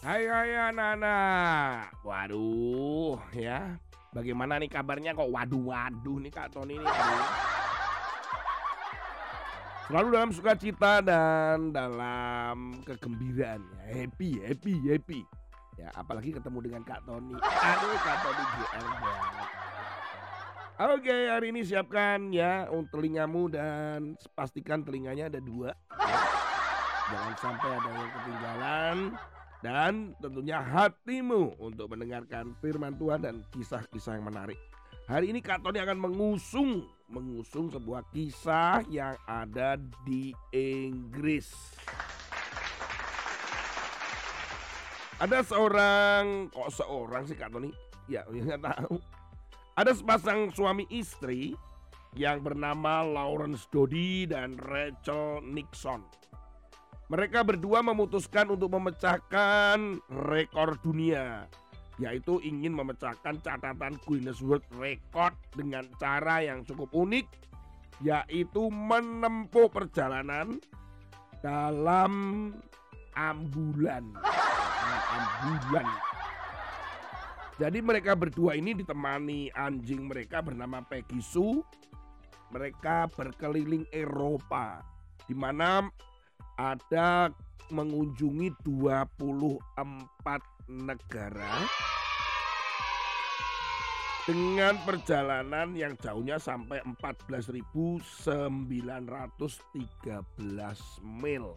Hai hai anak-anak. Waduh ya. Bagaimana nih kabarnya kok waduh-waduh nih Kak Tony ini. Aduh. Selalu dalam sukacita dan dalam kegembiraan. Happy, happy, happy. Ya, apalagi ketemu dengan Kak Tony. Aduh, Kak Tony GR. Oke, hari ini siapkan ya untuk telingamu dan pastikan telinganya ada dua. ya. Jangan sampai ada yang ketinggalan dan tentunya hatimu untuk mendengarkan firman Tuhan dan kisah-kisah yang menarik. Hari ini Kak Tony akan mengusung mengusung sebuah kisah yang ada di Inggris. Ada seorang kok seorang sih Kak Tony? Ya, nggak tahu. Ada sepasang suami istri yang bernama Lawrence Dodi dan Rachel Nixon. Mereka berdua memutuskan untuk memecahkan rekor dunia, yaitu ingin memecahkan catatan Guinness World Record dengan cara yang cukup unik, yaitu menempuh perjalanan dalam ambulan. Dalam ambulan. Jadi mereka berdua ini ditemani anjing mereka bernama Peggy Sue. Mereka berkeliling Eropa, di mana ada mengunjungi 24 negara dengan perjalanan yang jauhnya sampai 14.913 mil.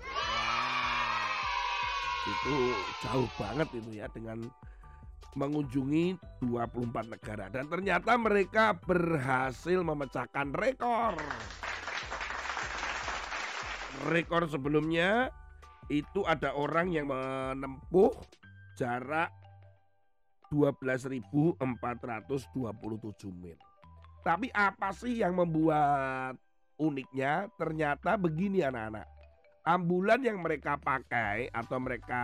Itu jauh banget itu ya dengan mengunjungi 24 negara dan ternyata mereka berhasil memecahkan rekor. Rekor sebelumnya itu ada orang yang menempuh jarak 12.427 mil. Tapi apa sih yang membuat uniknya? Ternyata begini anak-anak. Ambulan yang mereka pakai atau mereka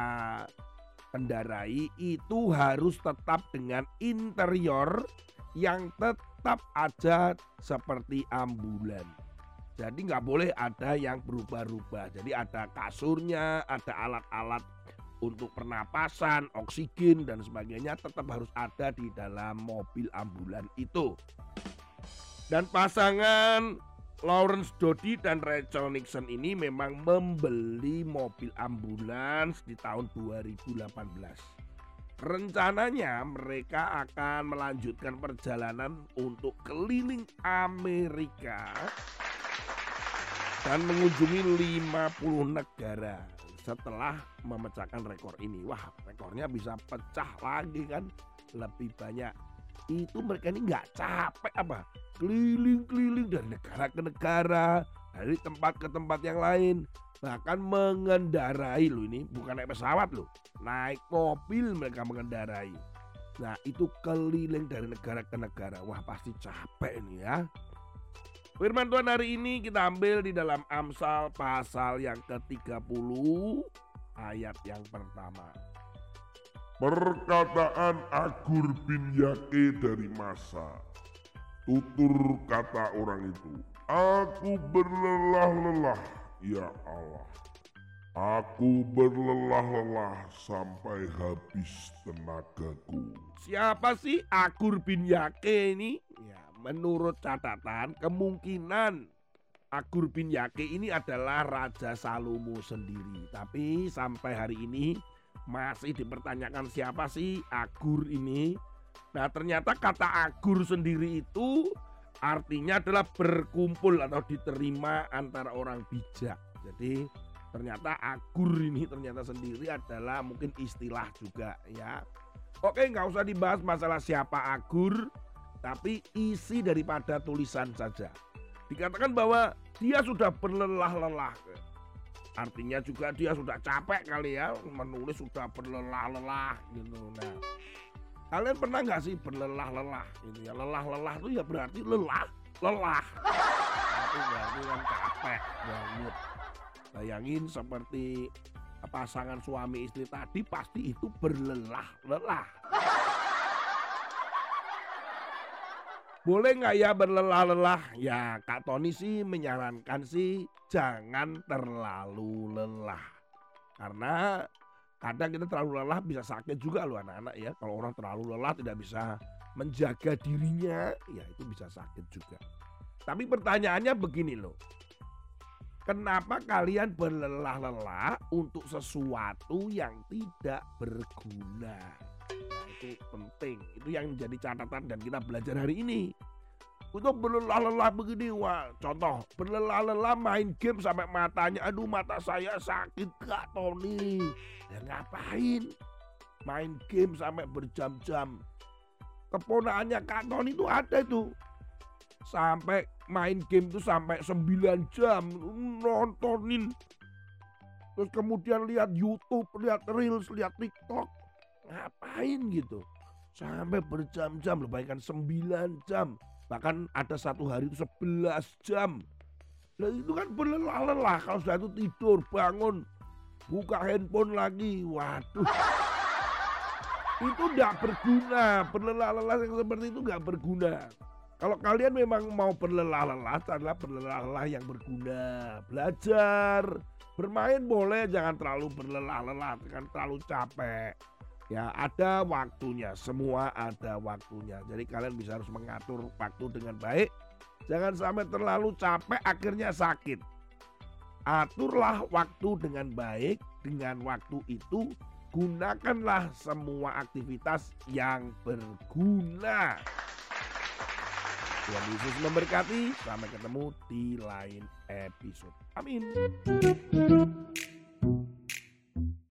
kendarai itu harus tetap dengan interior yang tetap aja seperti ambulan. Jadi nggak boleh ada yang berubah-ubah. Jadi ada kasurnya, ada alat-alat untuk pernapasan, oksigen dan sebagainya tetap harus ada di dalam mobil ambulan itu. Dan pasangan Lawrence Dodi dan Rachel Nixon ini memang membeli mobil ambulans di tahun 2018. Rencananya mereka akan melanjutkan perjalanan untuk keliling Amerika dan mengunjungi 50 negara setelah memecahkan rekor ini. Wah, rekornya bisa pecah lagi kan? Lebih banyak. Itu mereka ini nggak capek apa? Keliling-keliling dari negara ke negara, dari tempat ke tempat yang lain. Bahkan mengendarai loh ini, bukan naik pesawat loh. Naik mobil mereka mengendarai. Nah itu keliling dari negara ke negara. Wah pasti capek ini ya. Firman Tuhan hari ini kita ambil di dalam Amsal pasal yang ke-30 ayat yang pertama. Perkataan Agur bin Yake dari masa. Tutur kata orang itu, Aku berlelah-lelah, ya Allah. Aku berlelah-lelah sampai habis tenagaku. Siapa sih Agur bin Yake ini? Ya, menurut catatan kemungkinan Agur bin Yake ini adalah Raja Salomo sendiri. Tapi sampai hari ini masih dipertanyakan siapa sih Agur ini. Nah ternyata kata Agur sendiri itu artinya adalah berkumpul atau diterima antara orang bijak. Jadi ternyata Agur ini ternyata sendiri adalah mungkin istilah juga ya. Oke nggak usah dibahas masalah siapa Agur, tapi isi daripada tulisan saja. Dikatakan bahwa dia sudah berlelah-lelah. Artinya juga dia sudah capek kali ya menulis sudah berlelah-lelah gitu. Nah, kalian pernah nggak sih berlelah-lelah gitu ya? Lelah-lelah itu ya berarti lelah, lelah. Itu berarti kan capek banget. Bayangin seperti pasangan suami istri tadi pasti itu berlelah-lelah. Boleh nggak ya berlelah-lelah? Ya Kak Tony sih menyarankan sih jangan terlalu lelah. Karena kadang kita terlalu lelah bisa sakit juga loh anak-anak ya. Kalau orang terlalu lelah tidak bisa menjaga dirinya, ya itu bisa sakit juga. Tapi pertanyaannya begini loh. Kenapa kalian berlelah-lelah untuk sesuatu yang tidak berguna? Nah, itu penting. Itu yang menjadi catatan dan kita belajar hari ini. Untuk berlelah-lelah begini, wah contoh berlelah-lelah main game sampai matanya, aduh mata saya sakit kak Tony. Ya ngapain? Main game sampai berjam-jam. Keponaannya Kak Tony itu ada itu sampai main game itu sampai 9 jam nontonin terus kemudian lihat YouTube, lihat Reels, lihat TikTok ngapain gitu. Sampai berjam-jam lebihkan 9 jam. Bahkan ada satu hari itu 11 jam. Nah itu kan berlelah-lelah kalau sudah itu tidur bangun buka handphone lagi. Waduh. Itu nggak berguna berlelah-lelah yang seperti itu nggak berguna. Kalau kalian memang mau berlelah-lelah, adalah berlelah-lelah yang berguna. Belajar, bermain boleh, jangan terlalu berlelah-lelah, jangan terlalu capek. Ya ada waktunya, semua ada waktunya. Jadi kalian bisa harus mengatur waktu dengan baik. Jangan sampai terlalu capek akhirnya sakit. Aturlah waktu dengan baik, dengan waktu itu gunakanlah semua aktivitas yang berguna. Tuhan Yesus memberkati. Sampai ketemu di lain episode. Amin.